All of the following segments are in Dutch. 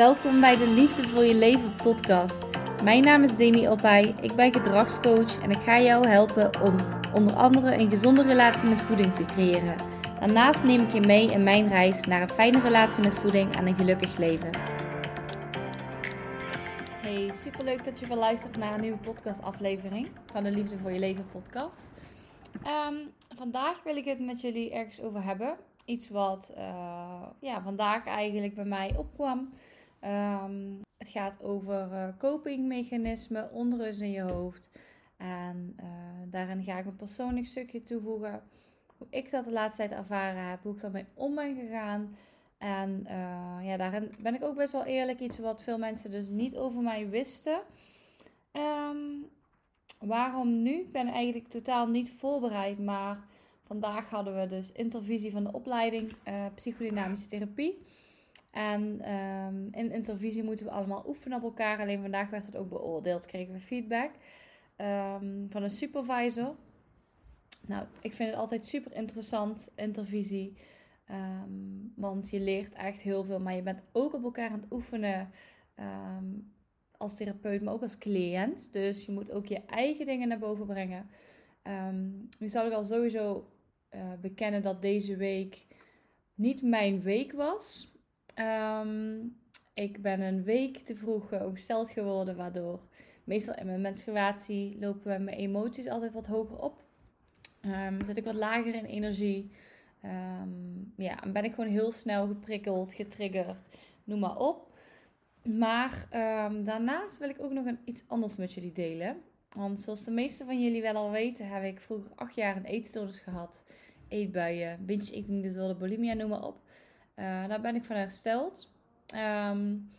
Welkom bij de Liefde voor je leven podcast. Mijn naam is Demi Opay, ik ben gedragscoach en ik ga jou helpen om onder andere een gezonde relatie met voeding te creëren. Daarnaast neem ik je mee in mijn reis naar een fijne relatie met voeding en een gelukkig leven. Hey, superleuk dat je weer luistert naar een nieuwe podcastaflevering van de Liefde voor je leven podcast. Ehm, vandaag wil ik het met jullie ergens over hebben. Iets wat uh, ja, vandaag eigenlijk bij mij opkwam. Um, het gaat over uh, copingmechanismen, onrust in je hoofd. En uh, daarin ga ik een persoonlijk stukje toevoegen. Hoe ik dat de laatste tijd ervaren heb, hoe ik daarmee om ben gegaan. En uh, ja, daarin ben ik ook best wel eerlijk. Iets wat veel mensen dus niet over mij wisten. Um, waarom nu? Ik ben eigenlijk totaal niet voorbereid. Maar vandaag hadden we dus intervisie van de opleiding psychodynamische therapie. En um, in intervisie moeten we allemaal oefenen op elkaar. Alleen vandaag werd het ook beoordeeld. Kregen we feedback um, van een supervisor. Nou, ik vind het altijd super interessant, intervisie. Um, want je leert echt heel veel. Maar je bent ook op elkaar aan het oefenen. als therapeut, maar ook als cliënt. Dus je moet ook je eigen dingen naar boven brengen. nu zal ik al sowieso uh, bekennen dat deze week niet mijn week was. Um, ik ben een week te vroeg ongesteld geworden, waardoor meestal in mijn menstruatie lopen mijn emoties altijd wat hoger op. Um, zit ik wat lager in energie. Um, ja, en ben ik gewoon heel snel geprikkeld, getriggerd, noem maar op. Maar daarnaast wil ik ook nog een, iets anders met jullie delen. Want zoals de meeste van jullie wel al weten, heb ik vroeger acht jaar een eetstoornis gehad. Eetbuien, binge eating disorder, bulimia, noem maar op. Uh, daar ben ik van hersteld. Um,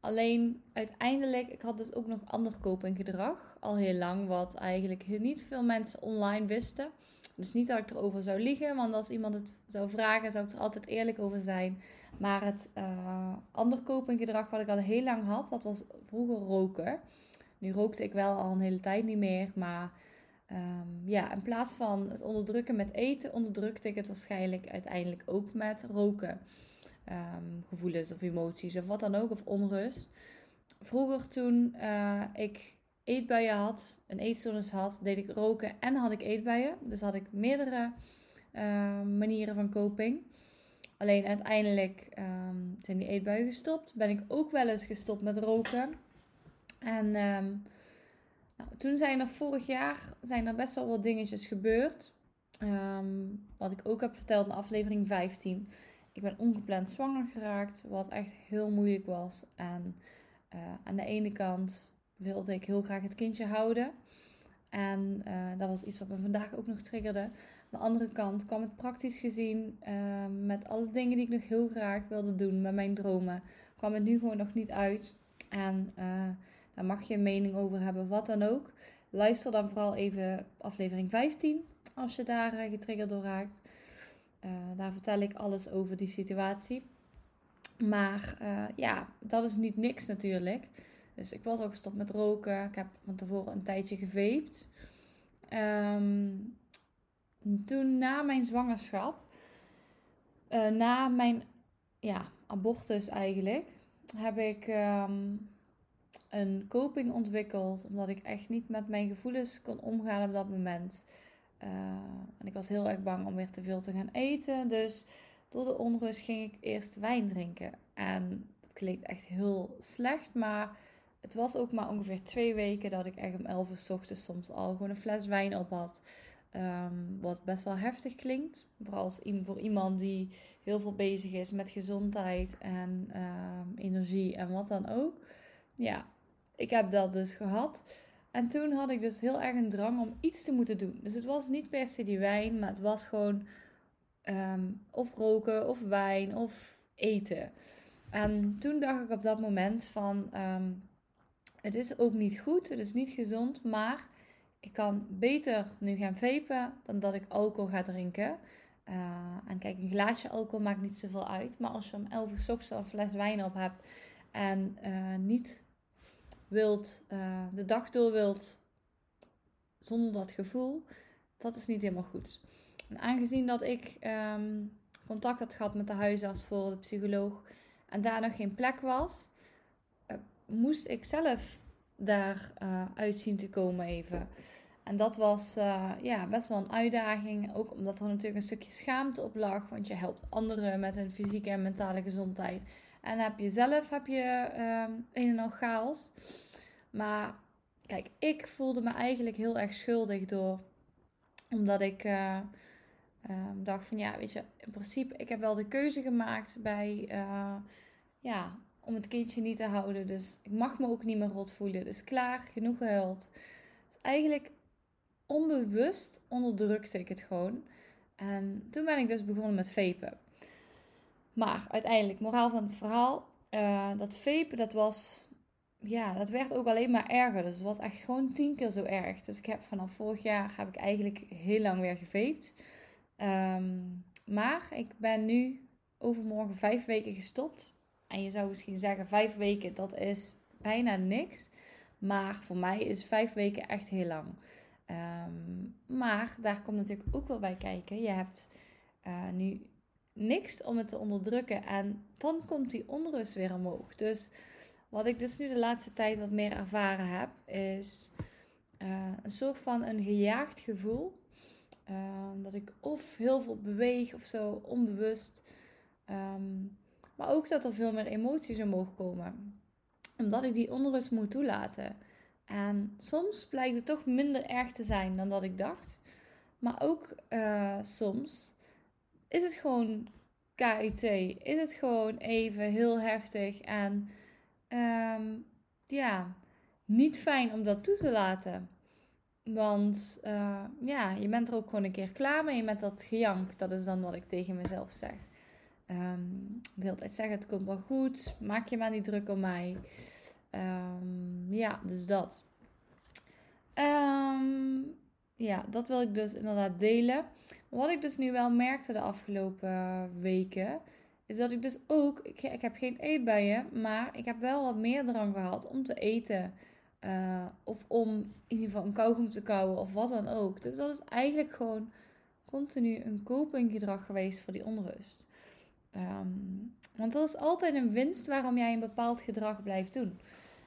alleen uiteindelijk, ik had dus ook nog ander copinggedrag. Al heel lang, wat eigenlijk niet veel mensen online wisten. Dus niet dat ik erover zou liegen, want als iemand het zou vragen, zou ik er altijd eerlijk over zijn. Maar het uh, ander wat ik al heel lang had, dat was vroeger roken. Nu rookte ik wel al een hele tijd niet meer, maar Um, ja, in plaats van het onderdrukken met eten, onderdrukte ik het waarschijnlijk uiteindelijk ook met roken. Um, gevoelens of emoties of wat dan ook, of onrust. Vroeger toen uh, ik eetbuien had, een eetstoornis had, deed ik roken en had ik eetbuien. Dus had ik meerdere uh, manieren van coping. Alleen uiteindelijk um, zijn die eetbuien gestopt. Ben ik ook wel eens gestopt met roken. En nou, toen zijn er vorig jaar zijn er best wel wat dingetjes gebeurd. Um, wat ik ook heb verteld in aflevering 15. Ik ben ongepland zwanger geraakt, wat echt heel moeilijk was. En uh, aan de ene kant wilde ik heel graag het kindje houden. En uh, dat was iets wat me vandaag ook nog triggerde. Aan de andere kant kwam het praktisch gezien, uh, met alle dingen die ik nog heel graag wilde doen, met mijn dromen, kwam het nu gewoon nog niet uit. En daar mag je een mening over hebben, wat dan ook. Luister dan vooral even aflevering 15 als je daar uh, getriggerd door raakt. Uh, daar vertel ik alles over die situatie. Maar uh, ja, dat is niet niks natuurlijk. Dus ik was ook gestopt met roken. Ik heb van tevoren een tijdje gevaped. Um, toen na mijn zwangerschap, na mijn ja, abortus eigenlijk, heb ik um, een coping ontwikkeld. Omdat ik echt niet met mijn gevoelens kon omgaan op dat moment. Uh, en ik was heel erg bang om weer te veel te gaan eten. Dus door de onrust ging ik eerst wijn drinken. En het klinkt echt heel slecht, maar het was ook maar ongeveer twee weken dat ik echt om 11 uur ochtends soms al gewoon een fles wijn op had. Um, wat best wel heftig klinkt. Vooral als, voor iemand die heel veel bezig is met gezondheid en um, energie en wat dan ook. Ja, ik heb dat dus gehad. En toen had ik dus heel erg een drang om iets te moeten doen. Dus het was niet per se die wijn, maar het was gewoon um, of roken of wijn of eten. En toen dacht ik op dat moment van, um, het is ook niet goed, het is niet gezond, maar ik kan beter nu gaan vapen dan dat ik alcohol ga drinken. Uh, en kijk, een glaasje alcohol maakt niet zoveel uit. Maar als je om 11 uur een fles wijn op hebt en uh, niet wilt, uh, de dag door wilt zonder dat gevoel, dat is niet helemaal goed. En aangezien dat ik um, contact had gehad met de huisarts voor de psycholoog en daar nog geen plek was, uh, moest ik zelf daar uh, zien te komen even. En dat was ja, best wel een uitdaging. Ook omdat er natuurlijk een stukje schaamte op lag. Want je helpt anderen met hun fysieke en mentale gezondheid. En heb je zelf heb je um, een en al chaos. Maar kijk, ik voelde me eigenlijk heel erg schuldig door. Omdat ik uh, um, dacht van ja, weet je, in principe, ik heb wel de keuze gemaakt bij. Uh, ja, om het kindje niet te houden. Dus ik mag me ook niet meer rot voelen. Dus klaar, genoeg gehuild. Dus eigenlijk onbewust onderdrukte ik het gewoon. En toen ben ik dus begonnen met vapen. Maar uiteindelijk, moraal van het verhaal, uh, dat vapen, dat was, ja, dat werd ook alleen maar erger. Dus het was echt gewoon tien keer zo erg. Dus ik heb vanaf vorig jaar, heb ik eigenlijk heel lang weer gevaped. Um, maar ik ben nu overmorgen vijf weken gestopt. En je zou misschien zeggen, vijf weken, dat is bijna niks. Maar voor mij is vijf weken echt heel lang. Um, maar daar komt natuurlijk ook wel bij kijken. Je hebt uh, nu niks om het te onderdrukken. En dan komt die onrust weer omhoog. Dus wat ik dus nu de laatste tijd wat meer ervaren heb, is uh, een soort van een gejaagd gevoel. Uh, dat ik of heel veel beweeg of zo, onbewust. Um, maar ook dat er veel meer emoties omhoog komen. Omdat ik die onrust moet toelaten. En soms blijkt het toch minder erg te zijn dan dat ik dacht. Maar ook uh, soms is het gewoon KUT. Is het gewoon even heel heftig. En um, ja, niet fijn om dat toe te laten. Want uh, ja, je bent er ook gewoon een keer klaar mee met dat gejank. Dat is dan wat ik tegen mezelf zeg. Um, ik wil zeggen, het komt wel goed. Maak je maar niet druk om mij. Um, ja, dus dat. Ja, dat wil ik dus inderdaad delen. Wat ik dus nu wel merkte de afgelopen weken, is dat ik dus ook, ik, ik heb geen eetbuien, maar ik heb wel wat meer drang gehad om te eten. Uh, of om in ieder geval een kauwgom te kauwen of wat dan ook. Dus dat is eigenlijk gewoon continu een copinggedrag geweest voor die onrust. Um, want dat is altijd een winst waarom jij een bepaald gedrag blijft doen.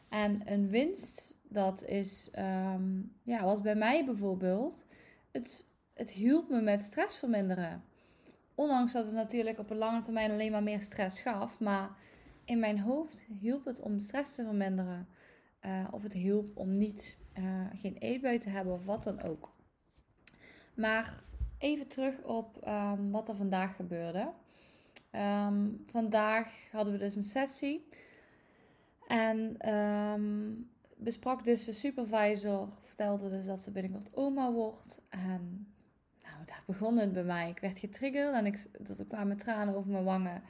En een winst, dat is, um, ja, was bij mij bijvoorbeeld, het, het hielp me met stress verminderen. Ondanks dat het natuurlijk op een lange termijn alleen maar meer stress gaf, maar in mijn hoofd hielp het om stress te verminderen. Uh, of het hielp om niet, uh, geen eetbui te hebben of wat dan ook. Maar even terug op um, wat er vandaag gebeurde. Um, vandaag hadden we dus een sessie. En um, besprak dus de supervisor, vertelde dus dat ze binnenkort oma wordt. En nou, daar begon het bij mij. Ik werd getriggerd en ik, er kwamen tranen over mijn wangen.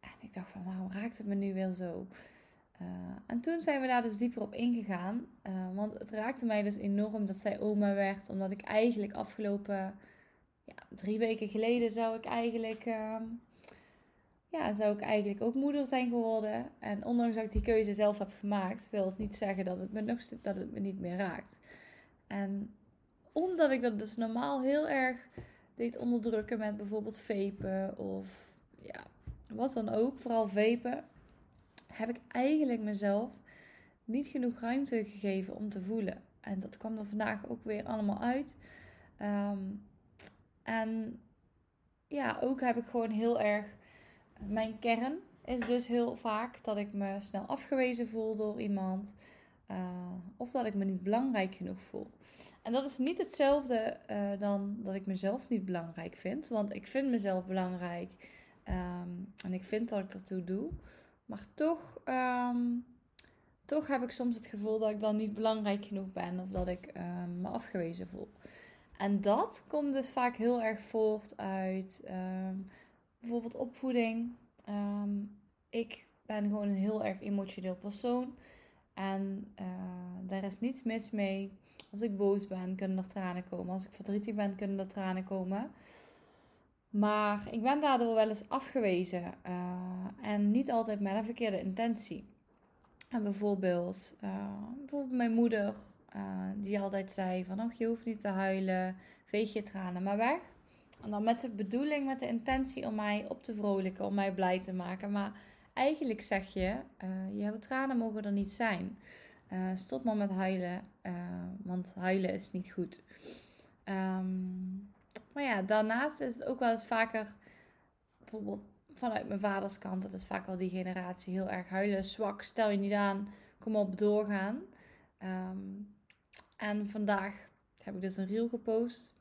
En ik dacht van, waarom raakt het me nu weer zo? Uh, en toen zijn we daar dus dieper op ingegaan. Uh, want het raakte mij dus enorm dat zij oma werd. Omdat ik eigenlijk afgelopen ja, drie weken geleden zou ik eigenlijk... Uh, ja, zou ik eigenlijk ook moeder zijn geworden. En ondanks dat ik die keuze zelf heb gemaakt, wil het niet zeggen dat het me, nog, dat het me niet meer raakt. En omdat ik dat dus normaal heel erg deed onderdrukken met bijvoorbeeld vapen of ja, wat dan ook, vooral vapen, heb ik eigenlijk mezelf niet genoeg ruimte gegeven om te voelen. En dat kwam er vandaag ook weer allemaal uit. Um, en ja, ook heb ik gewoon heel erg mijn kern is dus heel vaak dat ik me snel afgewezen voel door iemand. Uh, of dat ik me niet belangrijk genoeg voel. En dat is niet hetzelfde uh, dan dat ik mezelf niet belangrijk vind. Want ik vind mezelf belangrijk. Um, en ik vind dat ik ertoe doe. Maar toch, um, toch heb ik soms het gevoel dat ik dan niet belangrijk genoeg ben. Of dat ik um, me afgewezen voel. En dat komt dus vaak heel erg voort uit bijvoorbeeld opvoeding. Ik ben gewoon een heel erg emotioneel persoon. En uh, daar is niets mis mee. Als ik boos ben, kunnen er tranen komen. Als ik verdrietig ben, kunnen er tranen komen. Maar ik ben daardoor wel eens afgewezen. Uh, en niet altijd met een verkeerde intentie. En bijvoorbeeld, uh, bijvoorbeeld mijn moeder, die altijd zei van... Oh, je hoeft niet te huilen, veeg je tranen maar weg. En dan met de bedoeling, met de intentie om mij op te vrolijken, om mij blij te maken. Maar eigenlijk zeg je, uh, jouw tranen mogen er niet zijn. Uh, stop maar met huilen, uh, want huilen is niet goed. Um, maar ja, daarnaast is het ook wel eens vaker, bijvoorbeeld vanuit mijn vaders kant, dat is vaak wel die generatie, heel erg huilen, zwak, stel je niet aan, kom op, doorgaan. Um, en vandaag heb ik dus een reel gepost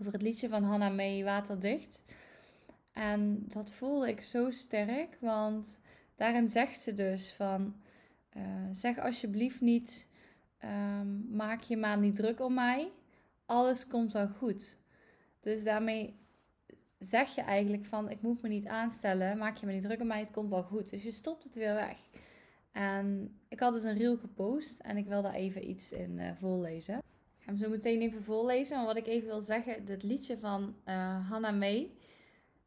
over het liedje van Hannah May, Waterdicht. En dat voelde ik zo sterk, want daarin zegt ze dus van, uh, zeg alsjeblieft niet, um, maak je maar niet druk om mij, alles komt wel goed. Dus daarmee zeg je eigenlijk van, ik moet me niet aanstellen, maak je me niet druk om mij, het komt wel goed. Dus je stopt het weer weg. En ik had dus een reel gepost en ik wil daar even iets in uh, voorlezen. Ik ga hem zo meteen even voorlezen. Maar wat ik even wil zeggen, dit liedje van uh, Hannah May,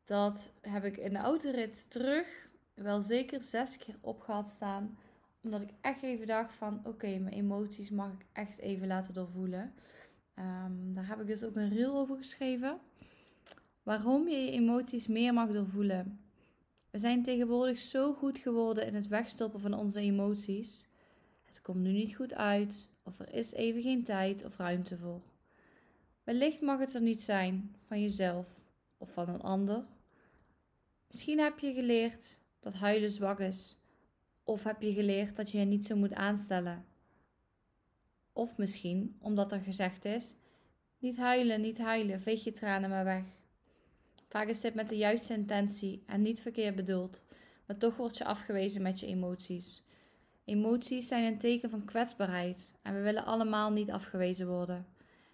dat heb ik in de autorit terug wel zeker zes keer op gehad staan. Omdat ik echt even dacht van, oké, mijn emoties mag ik echt even laten doorvoelen. Um, daar heb ik dus ook een reel over geschreven. Waarom je je emoties meer mag doorvoelen. We zijn tegenwoordig zo goed geworden in het wegstoppen van onze emoties. Het komt nu niet goed uit, of er is even geen tijd of ruimte voor. Wellicht mag het er niet zijn van jezelf of van een ander. Misschien heb je geleerd dat huilen zwak is, of heb je geleerd dat je je niet zo moet aanstellen. Of misschien omdat er gezegd is: niet huilen, niet huilen, veeg je tranen maar weg. Vaak is dit met de juiste intentie en niet verkeerd bedoeld, maar toch word je afgewezen met je emoties. Emoties zijn een teken van kwetsbaarheid en we willen allemaal niet afgewezen worden.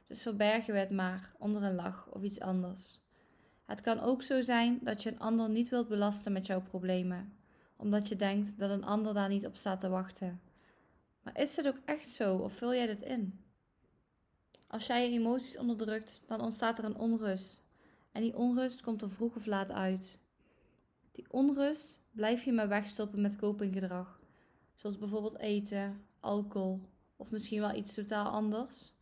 Dus verbergen we het maar onder een lach of iets anders. Het kan ook zo zijn dat je een ander niet wilt belasten met jouw problemen, omdat je denkt dat een ander daar niet op staat te wachten. Maar is het ook echt zo of vul jij dit in? Als jij je emoties onderdrukt, dan ontstaat er een onrust en die onrust komt er vroeg of laat uit. Die onrust blijf je maar wegstoppen met copinggedrag. Zoals bijvoorbeeld eten, alcohol of misschien wel iets totaal anders.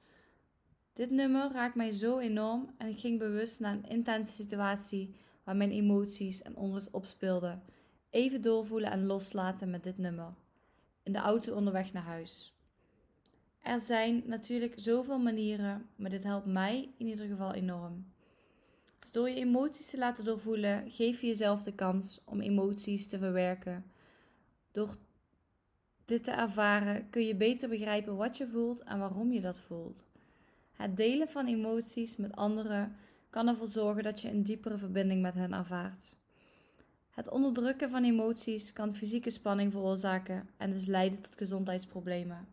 Dit nummer raakt mij zo enorm en ik ging bewust naar een intense situatie waar mijn emoties en onrust opspeelden. Even doorvoelen en loslaten met dit nummer. In de auto onderweg naar huis. Er zijn natuurlijk zoveel manieren, maar dit helpt mij in ieder geval enorm. Door je emoties te laten doorvoelen, geef je jezelf de kans om emoties te verwerken. Door dit te ervaren kun je beter begrijpen wat je voelt en waarom je dat voelt. Het delen van emoties met anderen kan ervoor zorgen dat je een diepere verbinding met hen ervaart. Het onderdrukken van emoties kan fysieke spanning veroorzaken en dus leiden tot gezondheidsproblemen.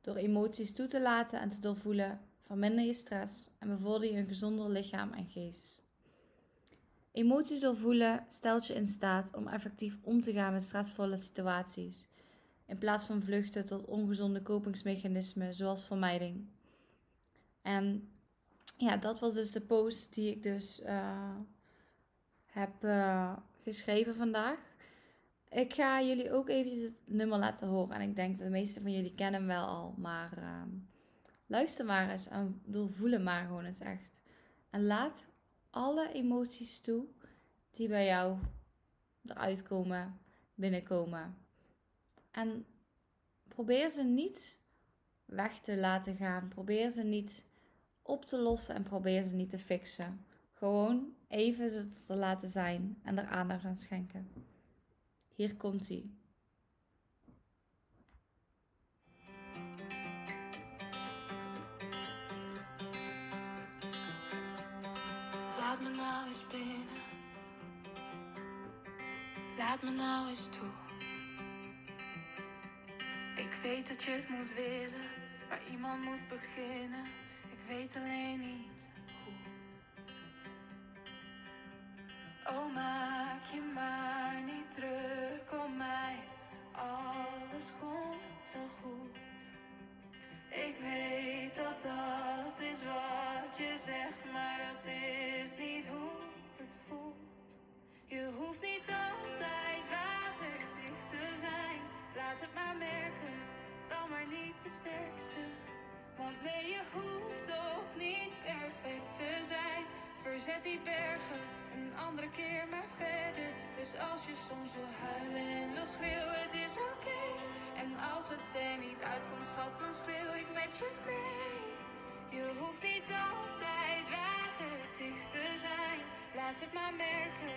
Door emoties toe te laten en te doorvoelen, verminder je stress en bevorder je een gezonder lichaam en geest. Emoties doorvoelen stelt je in staat om effectief om te gaan met stressvolle situaties, in plaats van vluchten tot ongezonde kopingsmechanismen zoals vermijding. En ja, dat was dus de post die ik dus uh, heb uh, geschreven vandaag. Ik ga jullie ook eventjes het nummer laten horen. En ik denk dat de meeste van jullie kennen hem wel al. Maar uh, luister maar eens en doorvoelen maar gewoon eens echt. En laat alle emoties toe die bij jou eruit komen, binnenkomen. En probeer ze niet weg te laten gaan. Probeer ze niet op te lossen en probeer ze niet te fixen. Gewoon even ze te laten zijn en er aandacht aan schenken. Hier komt ie. Laat me nou eens binnen. Laat me nou eens toe. Ik weet dat je het moet willen, maar iemand moet beginnen. Weet alleen niet hoe. Oh, maak je maar niet druk om mij. Alles komt wel goed. Ik weet dat dat is wat je zegt, maar dat is niet hoe het voelt. Je hoeft Verzet die bergen en andere keer maar verder. Dus als je soms wil huilen en wil schreeuwen, het is oké. En als het er niet uitkomt, schat, dan schreeuw ik met je mee. Je hoeft niet altijd waterdicht te zijn. Laat het maar merken,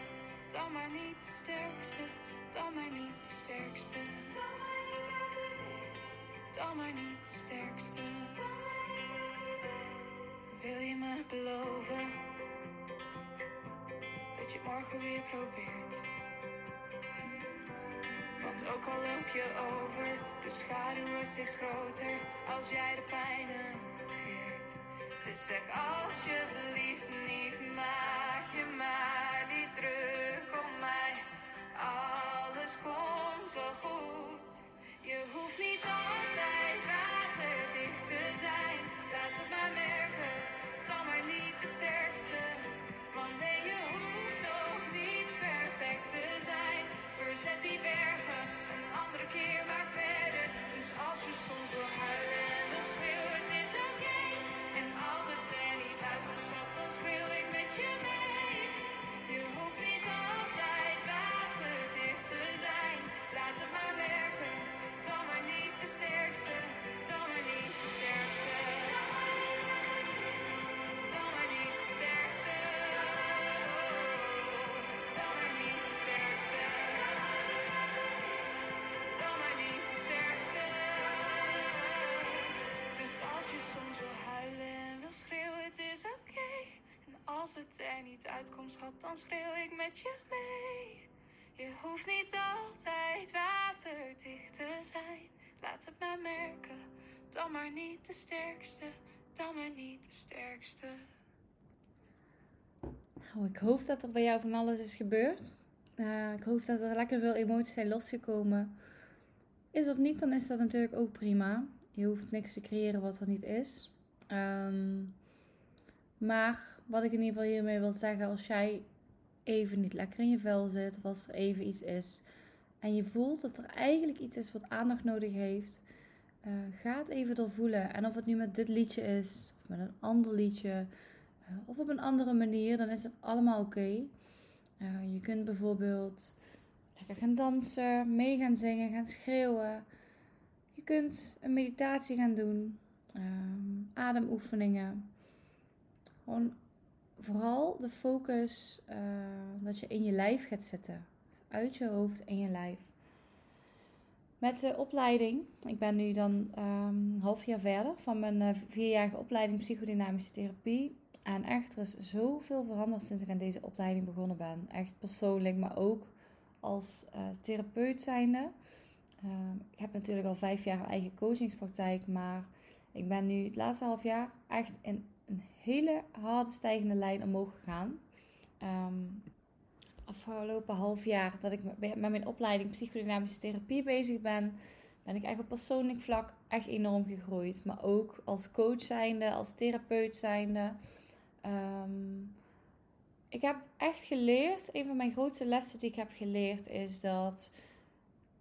dan maar niet de sterkste. Dan maar niet de sterkste. Dan maar niet de sterkste. Wil je me beloven weer probeert? Want ook al loop je over, de schaduw wordt steeds groter als jij de pijn negeert. Dus zeg alsjeblieft niet, maak je maar niet druk niet uitkomt, schat, dan schreeuw ik met je mee. Je hoeft niet altijd waterdicht te zijn. Laat het maar merken, dan maar niet de sterkste. Dan maar niet de sterkste. Nou, ik hoop dat er bij jou van alles is gebeurd. Eh, ik hoop dat er lekker veel emoties zijn losgekomen. Is dat niet, dan is dat natuurlijk ook prima. Je hoeft niks te creëren wat er niet is. Ehm, maar wat ik in ieder geval hiermee wil zeggen, als jij even niet lekker in je vel zit, of als er even iets is en je voelt dat er eigenlijk iets is wat aandacht nodig heeft, uh, ga het even doorvoelen. En of het nu met dit liedje is, of met een ander liedje, uh, of op een andere manier, dan is het allemaal oké. Uh, je kunt bijvoorbeeld lekker gaan dansen, mee gaan zingen, gaan schreeuwen. Je kunt een meditatie gaan doen, um, ademoefeningen. Gewoon vooral de focus uh, dat je in je lijf gaat zitten. Uit je hoofd in je lijf. Met de opleiding, ik ben nu dan um, half jaar verder van mijn uh, vierjarige opleiding psychodynamische therapie. En echt, er is zoveel veranderd sinds ik aan deze opleiding begonnen ben. Echt persoonlijk, maar ook als uh, therapeut zijnde. Uh, ik heb natuurlijk al vijf jaar een eigen coachingspraktijk, maar ik ben nu het laatste half jaar echt in een hele harde stijgende lijn omhoog gegaan. Um, afgelopen half jaar dat ik met mijn opleiding psychodynamische therapie bezig ben, ben ik echt op persoonlijk vlak echt enorm gegroeid. Maar ook als coach zijnde, als therapeut zijnde. Um, ik heb echt geleerd, een van mijn grootste lessen die ik heb geleerd is dat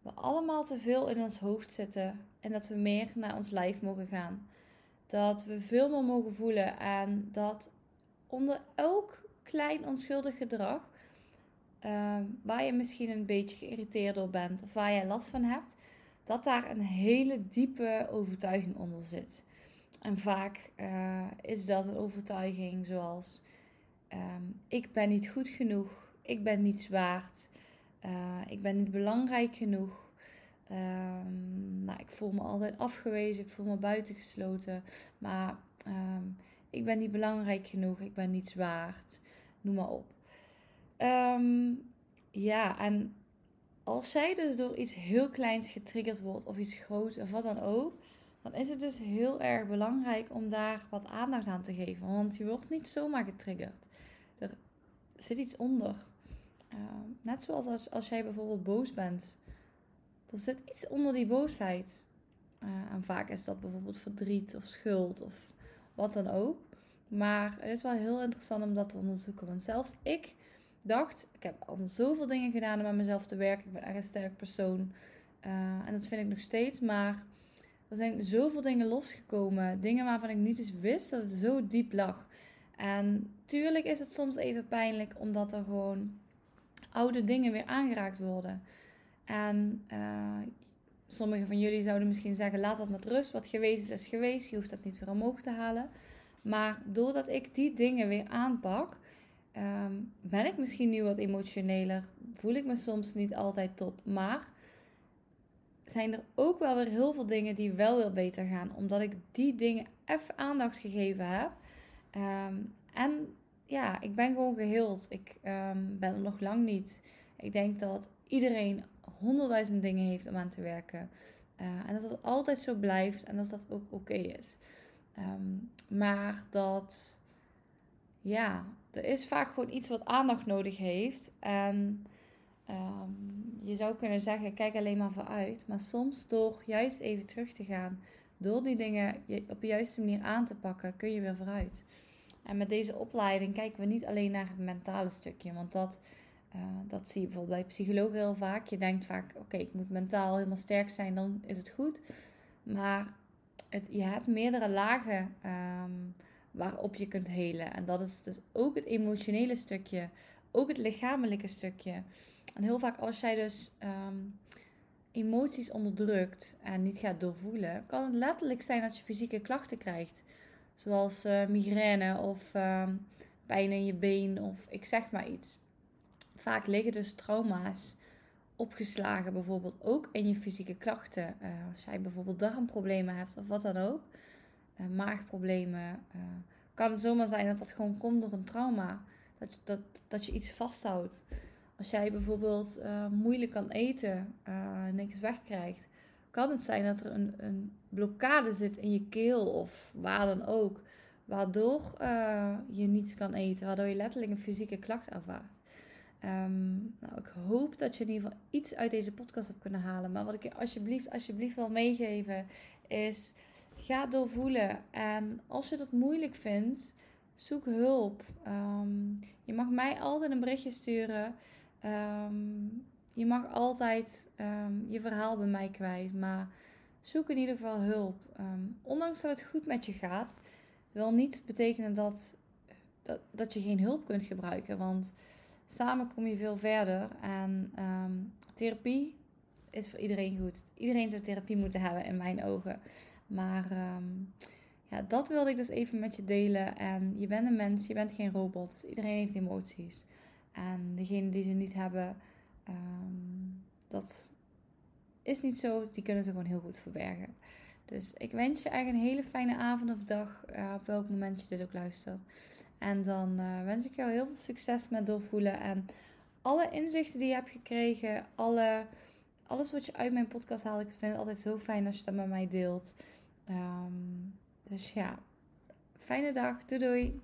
we allemaal te veel in ons hoofd zitten en dat we meer naar ons lijf mogen gaan. Dat we veel meer mogen voelen en dat onder elk klein onschuldig gedrag, uh, waar je misschien een beetje geïrriteerd door bent of waar je last van hebt, dat daar een hele diepe overtuiging onder zit. En vaak uh, is dat een overtuiging zoals: um, ik ben niet goed genoeg, ik ben niets waard, uh, ik ben niet belangrijk genoeg. Um, nou, ik voel me altijd afgewezen, ik voel me buitengesloten. Maar um, ik ben niet belangrijk genoeg, ik ben niets waard. Noem maar op. Um, ja, en als zij dus door iets heel kleins getriggerd wordt, of iets groots, of wat dan ook, dan is het dus heel erg belangrijk om daar wat aandacht aan te geven. Want je wordt niet zomaar getriggerd. Er zit iets onder. net zoals als, als jij bijvoorbeeld boos bent er zit iets onder die boosheid. Uh, en vaak is dat bijvoorbeeld verdriet of schuld of wat dan ook. Maar het is wel heel interessant om dat te onderzoeken. Want zelfs ik dacht, ik heb al zoveel dingen gedaan om aan mezelf te werken. Ik ben echt een sterk persoon. Uh, en dat vind ik nog steeds. Maar er zijn zoveel dingen losgekomen. Dingen waarvan ik niet eens wist dat het zo diep lag. En tuurlijk is het soms even pijnlijk omdat er gewoon oude dingen weer aangeraakt worden. En uh, sommigen van jullie zouden misschien zeggen: laat dat met rust. Wat geweest is, is geweest. Je hoeft dat niet weer omhoog te halen. Maar doordat ik die dingen weer aanpak, ehm, ben ik misschien nu wat emotioneler. Voel ik me soms niet altijd top. Maar zijn er ook wel weer heel veel dingen die wel weer beter gaan. Omdat ik die dingen even aandacht gegeven heb. Ehm, en ja, ik ben gewoon geheeld. Ik um, ben er nog lang niet. Ik denk dat iedereen honderdduizend dingen heeft om aan te werken. Uh, en dat het altijd zo blijft en dat dat ook oké is. Um, maar dat, ja, er is vaak gewoon iets wat aandacht nodig heeft. En um, je zou kunnen zeggen, kijk alleen maar vooruit. Maar soms door juist even terug te gaan, door die dingen op de juiste manier aan te pakken, kun je weer vooruit. En met deze opleiding kijken we niet alleen naar het mentale stukje, want dat, uh, dat zie je bijvoorbeeld bij psychologen heel vaak. Je denkt vaak, oké, ik moet mentaal helemaal sterk zijn, dan is het goed. Maar het, je hebt meerdere lagen um, waarop je kunt helen. En dat is dus ook het emotionele stukje, ook het lichamelijke stukje. En heel vaak als jij dus um, emoties onderdrukt en niet gaat doorvoelen, kan het letterlijk zijn dat je fysieke klachten krijgt. Zoals uh, migraine of um, pijn in je been of ik zeg maar iets. Vaak liggen dus trauma's opgeslagen, bijvoorbeeld ook in je fysieke klachten. Uh, als jij bijvoorbeeld darmproblemen hebt of wat dan ook, uh, maagproblemen, kan het zomaar zijn dat dat gewoon komt door een trauma. Dat je, dat, dat je iets vasthoudt. Als jij bijvoorbeeld moeilijk kan eten, niks wegkrijgt, kan het zijn dat er een, een blokkade zit in je keel of waar dan ook. Waardoor je niets kan eten, waardoor je letterlijk een fysieke klacht ervaart. Um, nou, ik hoop dat je in ieder geval iets uit deze podcast hebt kunnen halen. Maar wat ik je alsjeblieft, alsjeblieft wil meegeven is: ga doorvoelen. En als je dat moeilijk vindt, zoek hulp. Um, je mag mij altijd een berichtje sturen. Um, je mag altijd je verhaal bij mij kwijt, maar zoek in ieder geval hulp. Ondanks dat het goed met je gaat, wil niet betekenen dat, dat, dat je geen hulp kunt gebruiken. Want samen kom je veel verder. En um, therapie is voor iedereen goed. Iedereen zou therapie moeten hebben in mijn ogen. Maar ja, dat wilde ik dus even met je delen. En je bent een mens, je bent geen robot. Dus iedereen heeft emoties. En degene die ze niet hebben Um, dat is niet zo. Die kunnen ze gewoon heel goed verbergen. Dus ik wens je eigenlijk een hele fijne avond of dag. Uh, op welk moment je dit ook luistert. En dan uh, wens ik jou heel veel succes met doorvoelen. En alle inzichten die je hebt gekregen. Alle, alles wat je uit mijn podcast haalt. Ik vind het altijd zo fijn als je dat met mij deelt. Um, dus ja, fijne dag. Doei doei.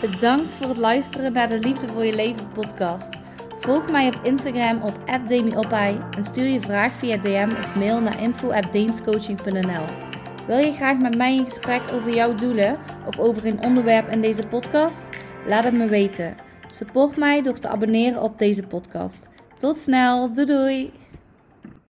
Bedankt voor het luisteren naar de Liefde voor je Leven podcast. Volg mij op Instagram op @demiopai en stuur je vraag via DM of mail naar info@deenscoaching.nl. Wil je graag met mij in gesprek over jouw doelen of over een onderwerp in deze podcast? Laat het me weten. Support mij door te abonneren op deze podcast. Tot snel, doei doei!